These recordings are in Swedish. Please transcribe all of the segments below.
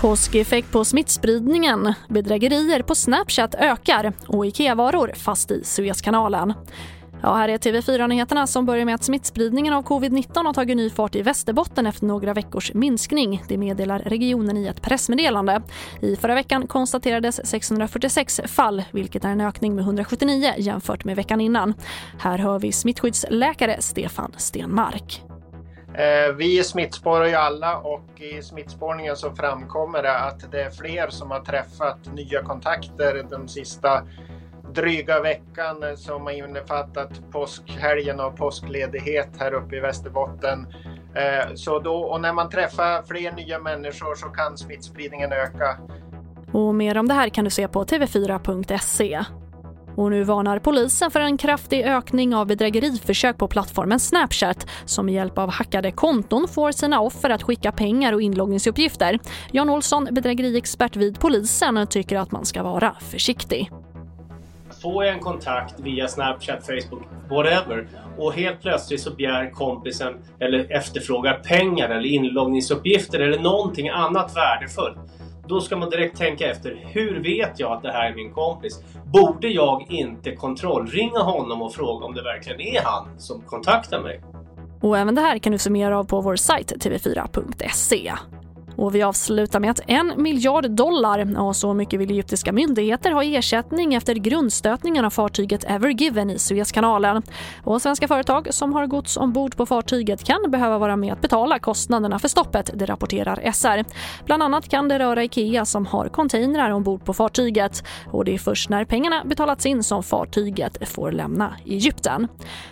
Påskeffekt på smittspridningen. Bedrägerier på Snapchat ökar och Ikea-varor fast i Suezkanalen. Ja, här är TV4-nyheterna som börjar med att smittspridningen av covid-19 har tagit ny fart i Västerbotten efter några veckors minskning. Det meddelar regionen i ett pressmeddelande. I förra veckan konstaterades 646 fall, vilket är en ökning med 179 jämfört med veckan innan. Här hör vi smittskyddsläkare Stefan Stenmark. Eh, vi smittspårar ju alla och i smittspårningen så framkommer det att det är fler som har träffat nya kontakter de sista dryga veckan som har innefattat påskhelgen och påskledighet här uppe i Västerbotten. Eh, så då, och när man träffar fler nya människor så kan smittspridningen öka. Och mer om det här kan du se på tv4.se. Och nu varnar polisen för en kraftig ökning av bedrägeriförsök på plattformen Snapchat som med hjälp av hackade konton får sina offer att skicka pengar och inloggningsuppgifter. Jan Olsson, bedrägeriexpert vid polisen, tycker att man ska vara försiktig. Får jag en kontakt via Snapchat, Facebook, whatever och helt plötsligt så begär kompisen eller efterfrågar pengar eller inloggningsuppgifter eller någonting annat värdefullt då ska man direkt tänka efter. Hur vet jag att det här är min kompis? Borde jag inte kontrollringa honom och fråga om det verkligen är han som kontaktar mig? Och även det här kan du summera mer av på vår sajt tv4.se. Och vi avslutar med att en miljard dollar, och så mycket vill egyptiska myndigheter ha ersättning efter grundstötningen av fartyget Ever Given i Suezkanalen. Och svenska företag som har gods ombord på fartyget kan behöva vara med att betala kostnaderna för stoppet, det rapporterar SR. Bland annat kan det röra Ikea som har containrar ombord på fartyget. Och det är först när pengarna betalats in som fartyget får lämna Egypten.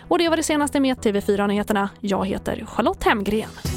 Och det var det senaste med TV4 Nyheterna. Jag heter Charlotte Hemgren.